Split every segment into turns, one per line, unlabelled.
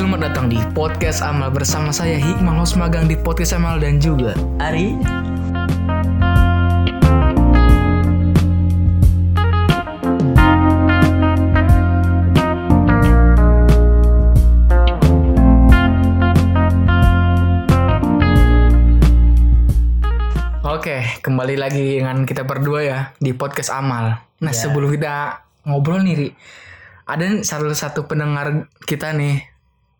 Selamat datang di Podcast Amal bersama saya Hikmah Host Magang di Podcast Amal dan juga
Ari
Oke, kembali lagi dengan kita berdua ya di Podcast Amal. Nah,
Ya.
sebelum kita ngobrol nih, Ri, ada nih salah satu pendengar kita nih,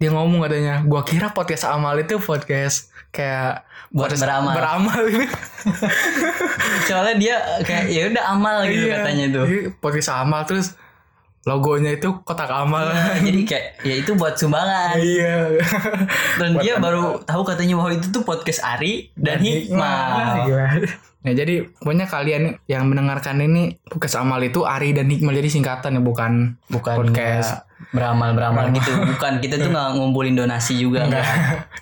dia ngomong katanya, gua kira Podcast Amal itu podcast kayak
Buat
podcast
beramal.
beramal gitu.
soalnya dia kayak ya udah amal gitu
Iya.
katanya tuh
Jadi podcast amal terus logonya itu kotak amal.
jadi kayak ya itu buat sumbangan
Iya.
dan dia baru tahu katanya bahwa itu tuh podcast Ari dan Hikmah
Gimana? Nah, jadi pokoknya kalian yang mendengarkan ini podcast amal itu Ari dan Hikmah jadi singkatan ya bukan
bukan
Podcast.
nggak beramal beramal gitu bukan kita tuh nggak ngumpulin donasi juga
enggak.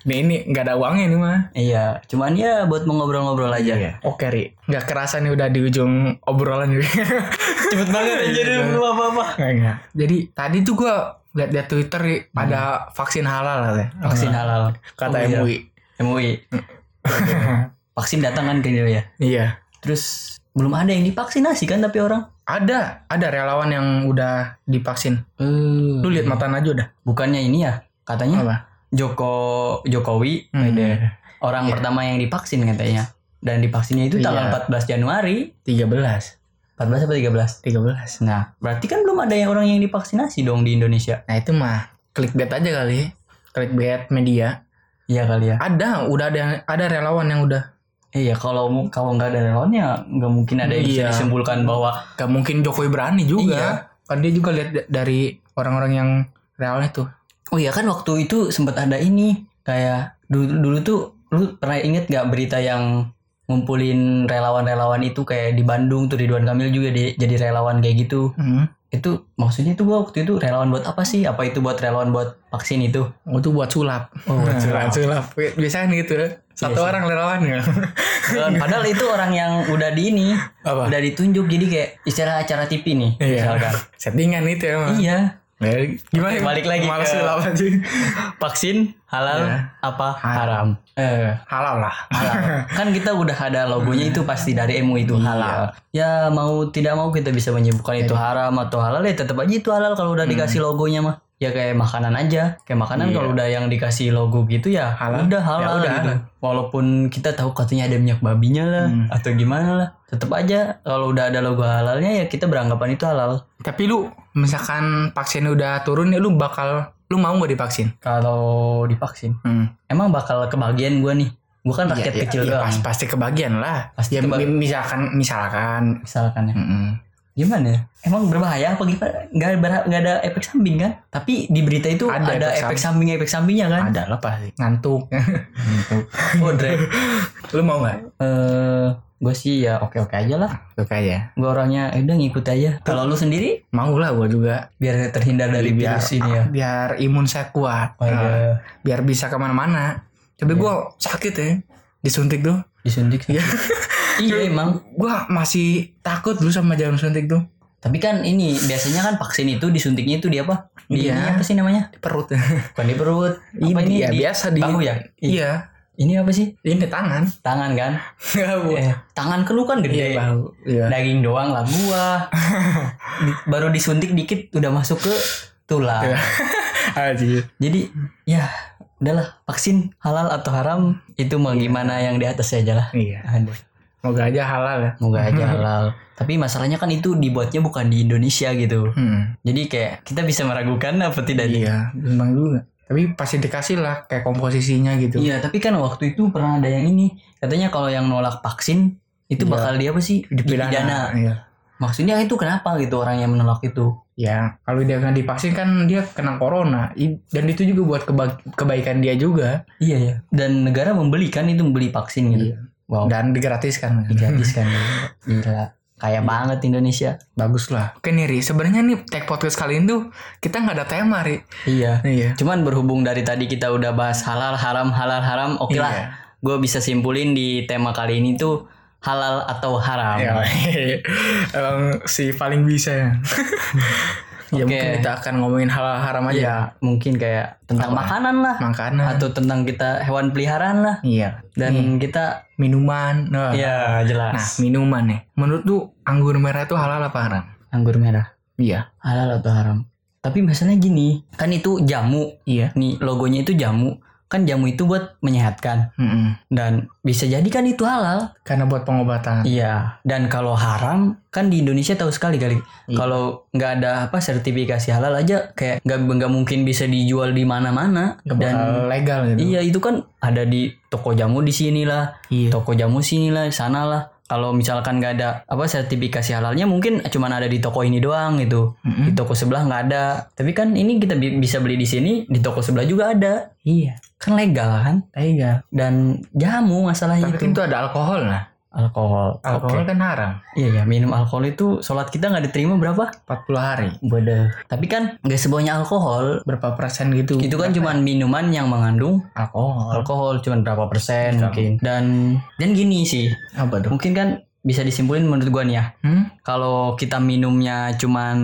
Nih ini enggak ada uangnya nih mah.
iya cuman ya buat ngobrol-ngobrol aja
Oke Ri, nggak kerasa nih udah di ujung obrolan nih.
cepet banget
Iya,
dulu apa apa
Nggak, nggak. Jadi tadi tuh gua lihat di Twitter Ri, ada vaksin halal katanya.
vaksin halal
Kata
Oh, iya.
MUI.
Vaksin datang kan ke dia ya
Iya.
terus belum ada yang divaksinasi kan tapi orang
Ada, ada relawan yang udah divaksin.
Eh,
Lu lihat mata aja udah.
bukannya ini ya katanya
Apa?
Joko Jokowi
Hmm.
ada orang pertama yang divaksin katanya dan divaksinnya itu tanggal
Iya.
14 Januari
13.
14 apa 13
13.
nah berarti kan belum ada yang orang yang divaksinasi dong di Indonesia
Nah itu mah clickbait aja kali. Clickbait media.
iya kali ya
Ada, udah ada ada relawan yang udah.
Iya kalau kalau nggak ada relawannya nggak mungkin ada yang bisa
Iya.
disimpulkan bahwa
Gak mungkin Jokowi berani juga.
Iya.
Kan dia juga lihat da- dari orang-orang yang realnya tuh.
oh iya kan waktu itu sempat ada ini kayak dulu dulu tuh lu pernah inget nggak berita yang ngumpulin relawan-relawan itu kayak di Bandung tuh Ridwan Kamil juga di, jadi relawan kayak gitu
Hmm.
Itu maksudnya itu gua waktu itu relawan buat apa sih apa itu buat relawan buat vaksin itu
Oh, itu buat sulap.
Oh, buat sulap.
sulap. Biasanya gitu. Satu
Iya sih.
orang relawan ya.
padahal itu orang yang udah di ini
Apa?
udah ditunjuk jadi kayak istilah acara TV nih
Iya.
misalkan
Settingan itu emang.
iya
Ya, gimana?
Oke, balik lagi
Males
ke-
sulap aja.
vaksin halal
Iya.
apa? Haram. Eh.
Halal lah.
halal. Kan kita udah ada logonya itu pasti dari MUI itu halal. Ya mau tidak mau kita bisa menyebutkan itu haram atau halal ya tetap aja itu halal kalau udah dikasih logonya mah ya kayak makanan aja kayak makanan
Iya.
kalau udah yang dikasih logo gitu ya
Halal.
udah
Ya
halal
udah.
gitu walaupun kita tahu katanya ada minyak babinya lah
Hmm.
atau gimana lah tetap aja kalau udah ada logo halalnya ya kita beranggapan itu halal
Tapi lu misalkan vaksinnya udah turun ya lu bakal lu mau nggak divaksin?
kalau divaksin
Hmm.
emang bakal kebagian gua nih gua kan rakyat
Iya,
kecil
iya,
doang
pas- pasti kebagian lah.
Pasti
ya,
kebag-
mi- misalkan misalkan
misalkan ya
Mm-mm.
Gimana ya? Emang berbahaya apa gimana? Nggak, ber- nggak ada efek samping kan? Tapi di berita itu
Ada
ada,
efek
efek samping efek sampingnya kan?
ada lah pasti ngantuk.
Oh, Dre.
lu mau nggak?
Eh, gue sih ya oke oke aja lah.
Oke aja.
Gue orangnya eh, udah ngikut aja. Kalau lu sendiri
Mau lah gua juga.
biar terhindar dari
biar
virus ini ya.
biar imun saya kuat.
Oh, iya.
biar bisa ke mana-mana. Tapi gua sakit ya disuntik tuh.
Disuntik.
Iya.
iya emang.
Gua masih takut dulu sama jarum suntik tuh.
Tapi kan ini biasanya kan vaksin itu disuntiknya itu di apa? Di
Iya.
ini apa sih namanya?
Di perut.
Bukan di perut. Apa
Ini
ini?
ya
di
biasa di
bahu ya? I-
Iya.
Ini apa sih?
Ini tangan.
Tangan kan? Eh, tangan ke lu kan gede.
Iya, bahu. Iya.
daging doang lah gua Di- baru disuntik dikit udah masuk ke tulang
Iya.
Jadi ya udahlah vaksin halal atau haram itu mau gimana yang di atas aja lah
Iya.
Aduh,
Moga aja halal ya.
moga aja halal tapi masalahnya kan itu dibuatnya bukan di Indonesia gitu
Hmm.
jadi kayak kita bisa meragukan apa tidak?
Iya, memang juga. Tapi pasti dikasih lah kayak komposisinya gitu.
iya tapi kan waktu itu pernah ada yang ini katanya kalau yang nolak vaksin itu
Iya.
bakal dia apa sih dipidana
Iya.
maksudnya itu kenapa gitu orang yang menolak itu
Ya, kalau dia nggak divaksin kan dia kena corona. Dan itu juga buat keba- kebaikan dia juga.
iya ya dan negara membeli kan itu membeli vaksin gitu
Iya.
Wow
Dan digratiskan.
gratis kan gila kaya banget Indonesia
Bagus lah. Oke nih Ri, sebenarnya nih tag podcast kali ini tuh kita nggak ada tema Ri.
iya
Iya.
cuman berhubung dari tadi kita udah bahas halal haram halal haram oke lah
Iya.
gue bisa simpulin di tema kali ini tuh halal atau haram
Ya, emang si paling bisa ya. Ya
Oke.
mungkin kita akan ngomongin hal haram aja.
Ya, mungkin kayak tentang
Apa?
makanan lah
Makanan.
atau tentang kita hewan peliharaan lah
iya.
dan kita
minuman. Nah,
ya jelas.
nah, minuman nih. Menurut tuh anggur merah tuh halal apa haram?
anggur merah
Iya.
halal atau haram? Tapi masalahnya gini, kan itu jamu.
Iya.
Nih logonya itu jamu. Kan jamu itu buat menyehatkan
Mm-mm.
dan bisa jadi kan itu halal.
Karena buat pengobatan.
Iya. Dan kalau haram kan di Indonesia tahu sekali kali.
Iya.
Kalau nggak ada apa sertifikasi halal aja kayak nggak nggak mungkin bisa dijual di mana-mana. Dan
legal gitu.
iya itu kan ada di toko jamu di sini lah,
Iya.
toko jamu sini lah, sana lah. Kalau misalkan nggak ada apa sertifikasi halalnya mungkin cuman ada di toko ini doang gitu.
Mm-mm.
Di toko sebelah nggak ada. Tapi kan ini kita bi- bisa beli di sini, di toko sebelah juga ada.
Iya.
Kan legal kan?
Legal.
Dan jamu masalahnya
Tapi
itu.
itu ada alkohol lah.
Alkohol.
Alkohol
Oke.
kan haram.
Iya ya, minum alkohol itu sholat kita nggak diterima berapa?
40 hari.
Bodoh. Tapi kan nggak semuanya alkohol.
Berapa persen gitu?
Itu kan cuma minuman yang mengandung
alkohol.
alkohol cuma berapa persen
Iya.
mungkin. Dan dan gini sih,
Apa tuh?
mungkin kan bisa disimpulin menurut gua nih ya.
Hmm?
Kalau kita minumnya cuman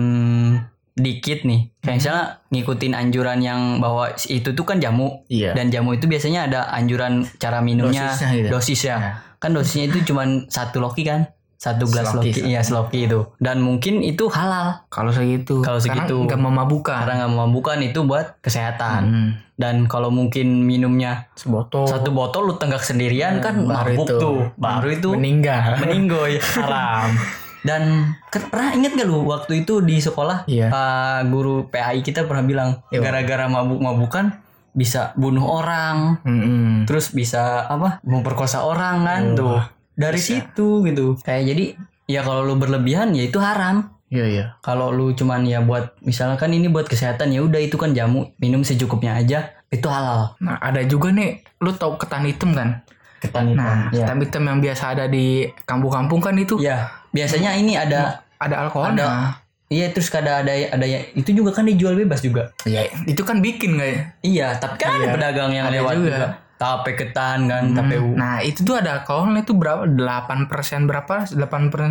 dikit nih, kayak misalnya ngikutin anjuran yang bahwa itu tuh kan jamu
Iya.
dan jamu itu biasanya ada anjuran cara minumnya
Dosisnya gitu.
ya.
Ya.
Kan dosisnya itu cuman satu loki kan, satu gelas
Seloki,
loki, iya seloki itu. Dan mungkin itu halal
Kalau segitu.
Kalau segitu.
Nggak memabukkan.
karena nggak memabukkan itu buat kesehatan.
Hmm.
Dan kalau mungkin minumnya
Sebotol.
satu botol lu tenggak sendirian kan
Oh. Baru
mabuk
itu.
tuh, baru itu
meninggal.
meninggoy haram. Dan pernah inget gak lu waktu itu di sekolah
Iya.
Pak guru PAI kita pernah bilang gara-gara mabuk-mabukan bisa bunuh orang,
Mm-mm.
terus bisa apa memperkosa orang kan
Oh,
tuh dari
bisa.
situ gitu kayak jadi ya kalau lu berlebihan ya itu haram
Iya iya.
kalau lu cuman ya buat misalkan ini buat kesehatan ya udah itu kan jamu minum secukupnya aja itu halal
Nah ada juga nih, lu tau ketan hitam kan?
ketan hitam
Nah,
ya.
ketan hitam yang biasa ada di kampung-kampung kan itu
ya biasanya ini ada
ada alkoholnya.
Iya terus kada ada ada ya itu juga kan dijual bebas juga
Iya, itu kan bikin nggak ya?
iya tapi kan ada
Iya,
pedagang yang
ada
lewat
juga.
juga, tape ketan kan tape u
Nah itu tuh ada alkoholnya itu berapa? 8% berapa? 8%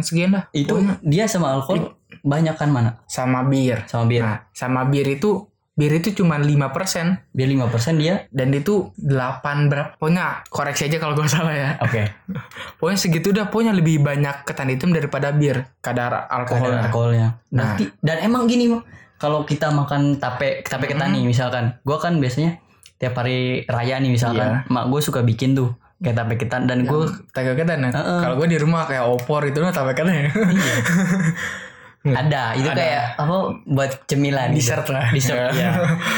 sekian lah.
itu
Pokoknya
dia sama alkohol banyak kan mana
sama bir.
sama bir
Nah, sama bir itu bir itu cuma 5%
bir 5% dia
dan itu 8 berapa? Pokoknya koreksi aja kalau gue salah ya.
oke
Pokoknya segitu dah, pokoknya lebih banyak ketan hitam daripada bir kadar alkohol.
kadar alkoholnya.
Nah.
Berarti dan emang gini kalau kita makan tape tape ketan nih misalkan, gua kan biasanya tiap hari raya nih misalkan, mak gue suka bikin tuh kayak tape ketan dan gue
Tape ketan ya. Kalau gue di rumah kayak opor itu lah tape ketan ya.
ada itu
Ada.
kayak apa buat cemilan gitu.
Dessert lah.
Dessert ya.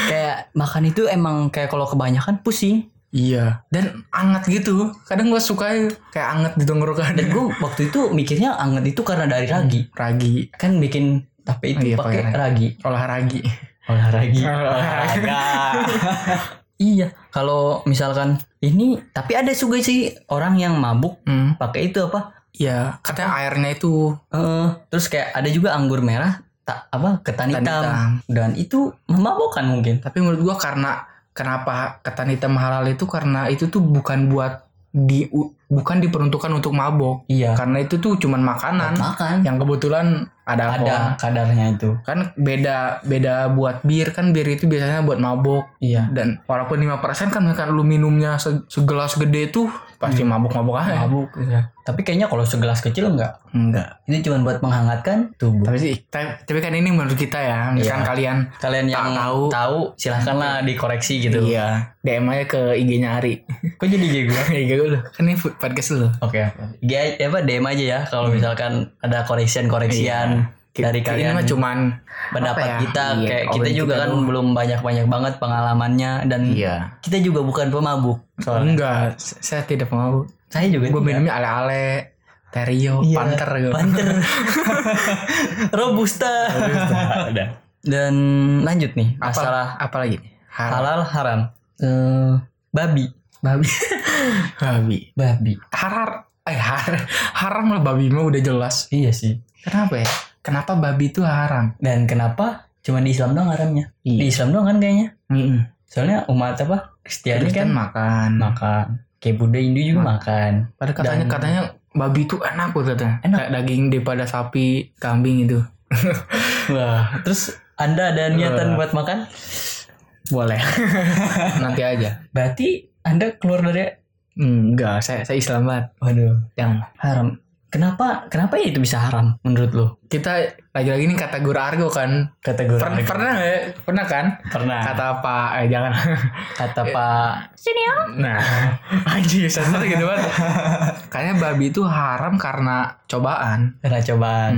kayak makan itu emang kayak kalau kebanyakan pusing.
Iya. Dan anget gitu. Kadang gue suka kayak anget di tenggorokan.
Dan gue waktu itu mikirnya anget itu karena dari ragi.
ragi.
Kan bikin tape itu
Iya,
pakai ragi.
Olahragi.
Olahraga.
Olahraga.
iya, kalau misalkan ini tapi ada juga sih orang yang mabuk
Hmm.
pakai itu apa?
Iya. Katanya airnya itu
Eh, terus kayak ada juga anggur merah tak apa ketan
Ketan
hitam.
hitam.
dan itu memabukkan mungkin.
Tapi menurut gua karena kenapa ketan hitam halal itu karena itu tuh bukan buat di bukan diperuntukkan untuk mabok.
Iya.
Karena itu tuh cuman makanan
Makan
yang kebetulan ada alkohol.
ada kadarnya itu.
Kan beda beda buat bir kan bir itu biasanya buat mabok
Iya.
dan walaupun 5% kan kan lu minumnya se- segelas gede tuh pasti mabok-mabok aja.
Mabuk ya. Tapi kayaknya kalau segelas kecil enggak.
Enggak.
Itu cuma buat menghangatkan tubuh.
Tapi sih ta- tapi kan ini menurut kita ya. Misalkan
Iya.
kalian
Kalian yang tahu,
tahu.
silahkanlah dikoreksi gitu.
iya DM aja ke IG-nya Ari.
Kok jadi IG gua?
IG gue. Kan ini podcast lu.
Oke. IG apa DM aja ya kalau misalkan ada koreksian-koreksian dari
Ini
kalian.
mah cuman
pendapat
apa ya?
kita
Iya,
kayak kita juga
kita
kan
doang.
belum banyak-banyak banget pengalamannya dan
Iya.
kita juga bukan pemabuk soalnya
Enggak, saya tidak mau.
saya juga
Gue minumnya ale-ale, Terio,
Iya,
Panter gitu.
Panter Robusta
Udah.
dan lanjut nih
Apa,
masalah
apa lagi? Halal.
halal haram Eh, babi
Babi. babi.
babi
Harar. Eh, har haram lah babi mah udah jelas.
iya sih
Kenapa ya? Kenapa babi itu haram?
dan kenapa cuma di Islam doang haramnya di
Iya.
Islam doang kan kayaknya
Mm-mm.
soalnya umat apa Kristiani
Kristen
kan
makan.
makan kayak Buddha Hindu juga makan
Padahal katanya
Dan-
katanya babi itu enak loh katanya.
Enak.
Kayak daging daripada sapi, kambing itu.
wah terus Anda ada niatan buat makan?
Boleh. Nanti aja.
Berarti Anda keluar dari
Hmm, enggak, saya saya Islam banget.
Waduh,
Jangan.
haram. Kenapa kenapa ya itu bisa haram menurut lo?
Kita lagi-lagi ini kata guru argo kan.
Kategori
Pernah pernah nggak? ya? Pernah kan?
pernah kata,
Kata apa? Eh jangan.
Pak
Nah, anjing satu gitu kan. Kayaknya babi itu haram karena cobaan.
karena cobaan.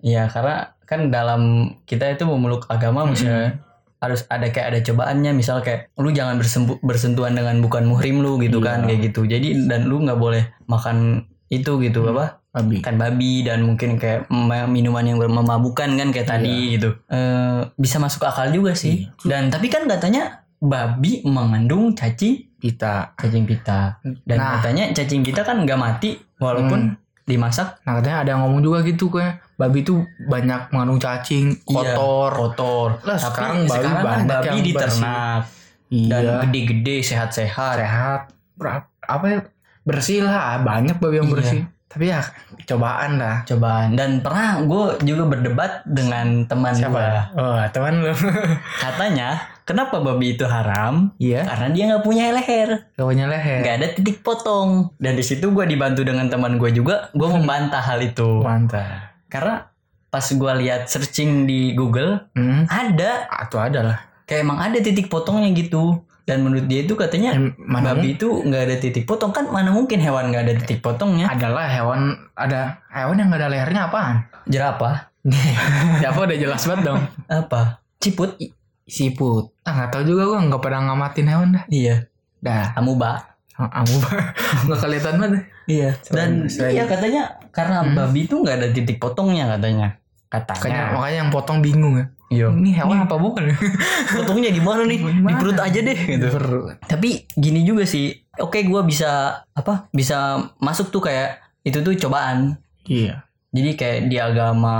Iya, karena kan dalam kita itu memeluk agama misalnya harus ada kayak ada cobaannya. Misal kayak lu jangan bersembu- bersentuhan dengan bukan muhrim lu gitu kan
Iya.
kayak gitu. Jadi dan lu nggak boleh makan itu gitu apa?
Babi.
kan babi dan mungkin kayak minuman yang memabukkan kan kayak tadi gitu. Eh, bisa masuk akal juga sih. Dan tapi kan katanya babi mengandung cacing
Kita.
cacing pita. Dan
Nah.
katanya cacing pita kan nggak mati walaupun dimasak
Nah katanya ada yang ngomong juga gitu kayak babi itu banyak mengandung cacing,
Iya,
kotor.
kotor
Lah,
tapi
sekarang babi
sekarang kan
banyak
babi
yang bersih.
diternak
Iya.
dan gede-gede sehat-sehat
sehat. Ber- apa ya? Bersih lah, banyak babi yang
Iya.
Tapi ya cobaan lah.
cobaan dan pernah gue juga berdebat dengan teman gue
Oh, teman lu.
katanya kenapa babi itu haram
Iya.
karena dia nggak punya leher
Gak punya leher.
nggak ada titik potong dan di situ gue dibantu dengan teman gue juga gue membantah hal itu
Mantap.
karena pas gue lihat searching di Google
Hmm.
ada
Atau ada lah.
kayak emang ada titik potongnya gitu dan menurut dia itu katanya
Em, Mana
babi itu nggak ada titik potong kan mana mungkin hewan nggak ada titik potongnya
adalah hewan ada hewan yang gak ada lehernya apaan?
jerapah
Siapa udah jelas banget dong.
apa ciput
Siput. Ah nggak tahu juga gua nggak pernah ngamatin hewan dah.
iya
Dah.
amuba
Amu nggak kelihatan banget.
Iya. Dan
Selain-
iya katanya karena
Hmm.
babi itu nggak ada titik potongnya katanya.
Makanya,
Katanya.
makanya yang potong bingung ya.
Iya.
Ini hewan apa bukan?
Potongnya di mana nih?
Di
perut aja deh gitu. Tapi gini juga sih. Oke, gua bisa apa? Bisa masuk tuh kayak itu tuh cobaan.
Iya.
Jadi kayak di agama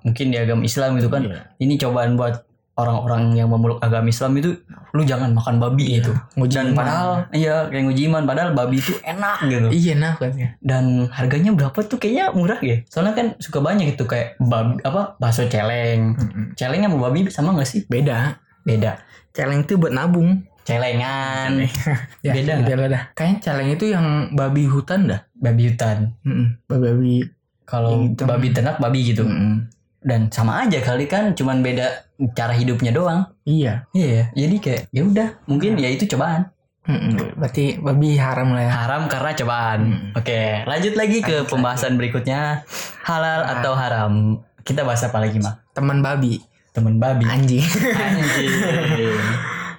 mungkin di agama Islam gitu kan.
Iya.
Ini cobaan buat orang-orang yang memeluk agama Islam itu lu jangan makan babi gitu.
Nguji
Dan padahal iya kayak nguji iman padahal babi itu enak gitu.
Iya nah katanya.
dan harganya berapa tuh kayaknya murah ya soalnya kan suka banyak itu kayak babi apa bakso celeng celeng sama babi sama gak sih
Beda.
beda
Celeng itu buat nabung.
celengan
Ya,
Beda
beda dah. Kayaknya celeng itu yang babi hutan dah.
babi hutan
Mm-mm. Babi.
kalau babi ternak babi gitu
Mm-mm.
Dan sama aja kali kan cuman beda cara hidupnya doang
Iya.
iya jadi kayak ya udah mungkin ya itu cobaan
Mm-mm. Berarti babi haram lah ya.
haram karena cobaan
Hmm.
oke lanjut lagi ke
Lanjut
pembahasan berikutnya halal
Ah.
atau haram kita bahas apa lagi mah
Teman babi.
temen babi
Anjing.
anjing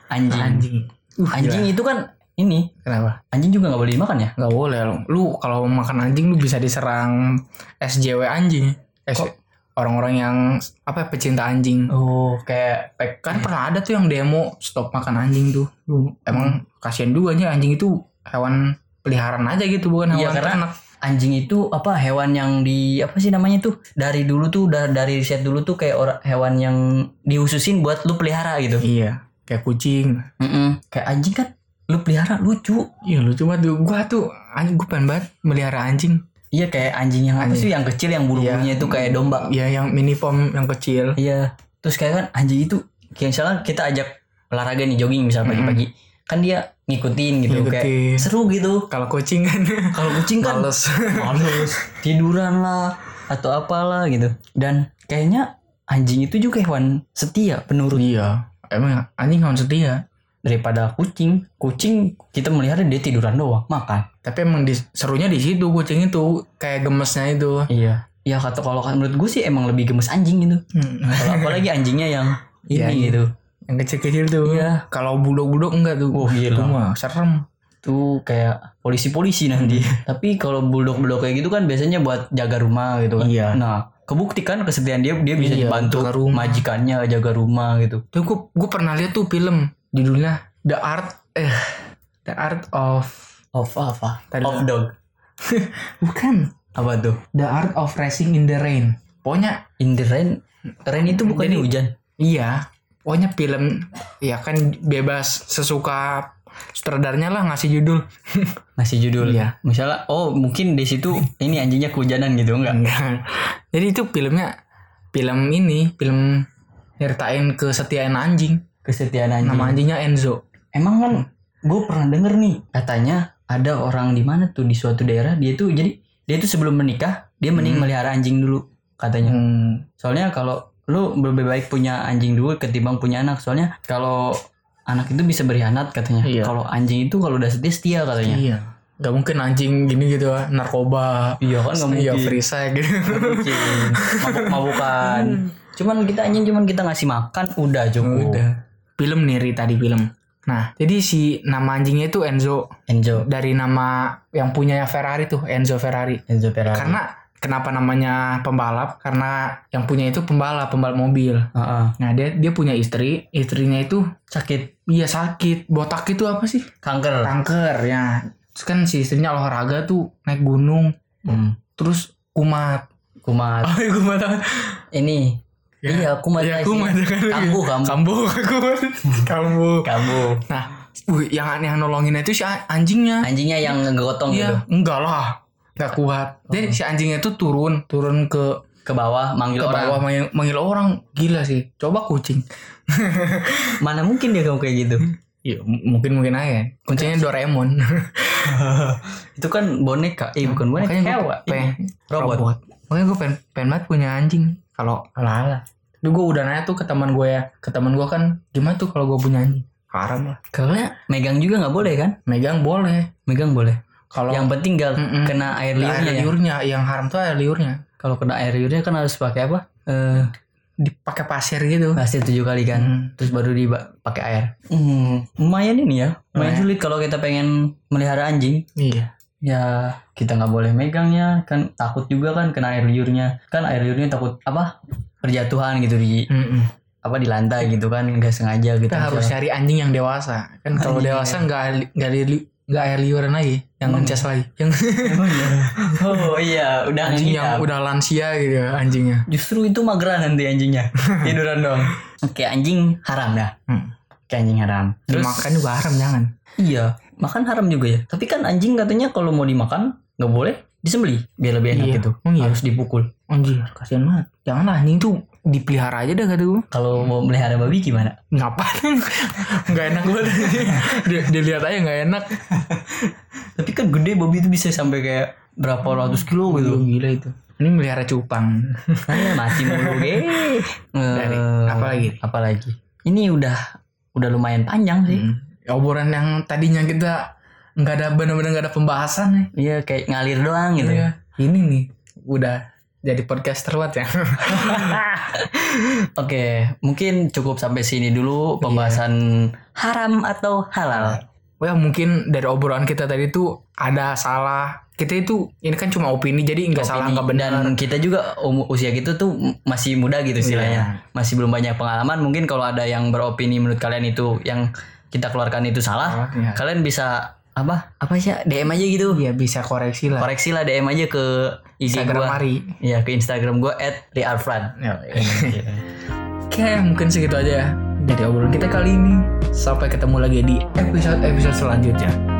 anjing
Anjing. Uh,
Anjing
gila.
itu kan ini
Kenapa?
anjing juga nggak boleh dimakan ya?
Gak boleh lu. Lu kalau makan anjing lu bisa diserang SJW anjing. S-
Kok?
Orang-orang yang apa ya, pecinta anjing.
Oh, kayak pek
Kan pernah ada tuh yang demo stop makan anjing tuh. Lu emang kasihan juga aja anjing itu hewan peliharaan aja gitu bukan
Iya,
hewan
karena-
ternak.
anjing itu apa hewan yang di apa sih namanya tuh dari dulu tuh da- dari riset dulu tuh kayak orang hewan yang dihususin buat lu pelihara gitu.
Iya, kayak kucing.
Mm-mm. Kayak anjing kan lu pelihara lucu.
Iya lucu banget. Gua tuh anjing gua pengen banget melihara anjing.
Iya kayak anjing yang apa sih yang kecil yang bulu-bulunya
Iya.
itu kayak domba.
Iya yang mini pom yang kecil.
Iya. Terus kayak kan anjing itu kayak misalnya kita ajak olahraga nih jogging misal
Mm-mm.
pagi-pagi. Kan dia ngikutin gitu kayak seru gitu.
Kalau kucing kan
Kalau kucing kan
males.
males tiduran lah atau apalah gitu dan kayaknya anjing itu juga hewan setia penurut
iya. Emang anjing hewan setia.
Daripada kucing kucing kita melihara dia tiduran doang makan
Tapi emang di, serunya di situ kucing itu kayak gemesnya itu.
iya ya kata kalau menurut gue sih emang lebih gemes anjing gitu
Hmm.
kalau apalagi anjingnya yang
Iya,
ini
iya.
gitu
yang kecil-kecil tuh.
Iya.
Kalau bulldog-bulldog enggak tuh.
Oh, gila.
Itu mah serem.
tuh kayak polisi-polisi nanti tapi kalau bulldog bulldog kayak gitu kan biasanya buat jaga rumah gitu kan
Iya.
nah kebuktikan kesetiaan dia dia bisa
Iya,
dibantu majikannya jaga rumah gitu
Tuh gue gue pernah lihat tuh film judulnya The Art eh The Art of
of apa
Tadi
of dog
bukan
apa tuh
The Art of Racing in the Rain. Pokoknya
In the rain, rain itu bukan
Jadi-
hujan.
iya. Pokoknya film ya kan bebas sesuka sutradaranya lah ngasih judul.
Ngasih judul.
Iya.
Misalnya, oh mungkin di situ ini anjingnya kehujanan gitu enggak?
Enggak. Jadi itu filmnya film ini, film nyeritain kesetiaan anjing.
Kesetiaan anjing.
Nama anjingnya Enzo.
Emang kan gue pernah denger nih katanya ada orang di mana tuh di suatu daerah dia tuh jadi dia tuh sebelum menikah dia mending
Hmm.
melihara anjing dulu katanya.
Hmm.
Soalnya kalau lu lebih baik punya anjing dulu ketimbang punya anak. Soalnya kalau anak itu bisa berkhianat katanya.
Iya.
Kalau anjing itu kalau udah setia setia katanya.
Iya. Gak mungkin anjing gini gitu ah, narkoba.
Iya kan nggak
Iya
mungkin.
free sex gitu.
Nggak mungkin. Mabuk-mabukan. Cuman kita anjing cuman kita ngasih makan udah cukup.
Udah. Film nih Ri, tadi film. Nah, jadi si nama anjingnya itu Enzo
Enzo.
dari nama yang punyanya Ferrari tuh, Enzo Ferrari.
Enzo Ferrari.
Karena kenapa namanya pembalap? Karena yang punya itu pembalap, pembalap mobil.
Heeh.
Nah, dia dia punya istri, istrinya itu
sakit
iya sakit. Botak itu apa sih?
kanker.
Kanker ya. Terus kan si istrinya olahraga tuh naik gunung,
Hmm.
terus kumat.
Kumat.
Oh, kumat.
Ini.
Ya.
Iya, kumat.
Iya,
sih.
kumat kan.
Kambuh, kambuh.
Kambuh, kumat. Kambuh.
Kambuh.
Nah, wih, yang aneh yang nolongin itu si anjingnya.
Anjingnya yang ngegotong gitu.
Iya, enggak lah. Enggak kuat. Jadi si anjingnya itu turun, turun ke
Ke bawah manggil
ke
orang.
bawah manggil, manggil orang. Gila sih. Coba kucing.
Mana mungkin dia kamu kayak gitu.
Iya, mungkin mungkin aja. Kuncinya Doraemon.
itu kan boneka. Eh bukan boneka.
Makanya gue
Hewan.
pengen
Robot.
Makanya gue pengen, pengen banget punya anjing. Kalau ala Tapi gue udah nanya tuh ke teman gue ya. Ke teman gue kan, gimana tuh kalau gue punya anjing? Haram lah.
Karena megang juga nggak boleh kan?
Megang boleh.
Megang boleh.
Kalau
Yang penting nggak
Mm-mm.
kena air
air
liurnya. ya.
liurnya, yang haram tuh air liurnya.
Kalau kena air liurnya kan harus pakai apa? Eh,
Dipakai pasir gitu.
pasir tujuh kali kan.
Hmm.
Terus baru dipakai air. Hmm, lumayan ini ya. Lumayan
Lumayan.
sulit kalau kita pengen melihara anjing.
Iya.
Ya kita nggak boleh megangnya kan takut juga kan kena air liurnya. Kan air liurnya takut apa? Berjatuhan gitu di
Mm-mm.
apa di lantai gitu kan nggak sengaja gitu.
Kita harus cari anjing yang dewasa. Kan kalau
Anjing
dewasa nggak nggak nggak air liuran lagi, yang
Hmm.
ngeces lagi, yang
ya? Oh iya, udah
anjing
anjing
yang udah lansia gitu ya, anjingnya.
Justru itu mageran nanti anjingnya. Tiduran dong. Oke, anjing haram dah.
Hmm.
Oke, anjing haram. Terus
Makan juga haram jangan.
iya, makan haram juga ya. Tapi kan anjing katanya kalau mau dimakan nggak boleh disembelih biar lebih enak
Iya.
gitu.
Oh iya.
Harus dipukul.
Anjir, kasihan banget. Janganlah anjing tuh dipelihara aja dah kata gue.
Kalau mau melihara babi gimana?
Ngapain? Nggak enak banget. Dia, dilihat aja nggak enak.
Tapi kan gede babi itu bisa sampai kayak berapa ratus kilo gitu.
Gila itu. Ini melihara cupang.
Kayak mati mulu deh.
Dari
Eh,
apa lagi?
Apa lagi? Ini udah udah lumayan panjang sih.
Hmm. Obrolan yang tadinya kita nggak ada benar-benar nggak ada pembahasan nih.
Iya kayak ngalir doang gitu.
Iya. Ini nih udah jadi podcast terbuat ya.
Oke, mungkin cukup sampai sini dulu pembahasan haram atau halal.
Wah mungkin dari obrolan kita tadi tuh ada salah. Kita itu ini kan cuma opini jadi nggak salah nggak benar.
Dan kita juga um- usia gitu tuh masih muda gitu istilahnya. Masih belum banyak pengalaman. Mungkin kalau ada yang beropini menurut kalian itu yang kita keluarkan itu
salah, iya.
kalian bisa apa? Apa sih? DM aja gitu.
Ya bisa koreksi lah.
Koreksi lah DM aja ke IG
Instagram
gua.
Mari.
Iya, ke Instagram gua @riarfran.
Ya, Oke mungkin segitu aja ya. Jadi obrolan kita kali ini. Sampai ketemu lagi di episode episode selanjutnya.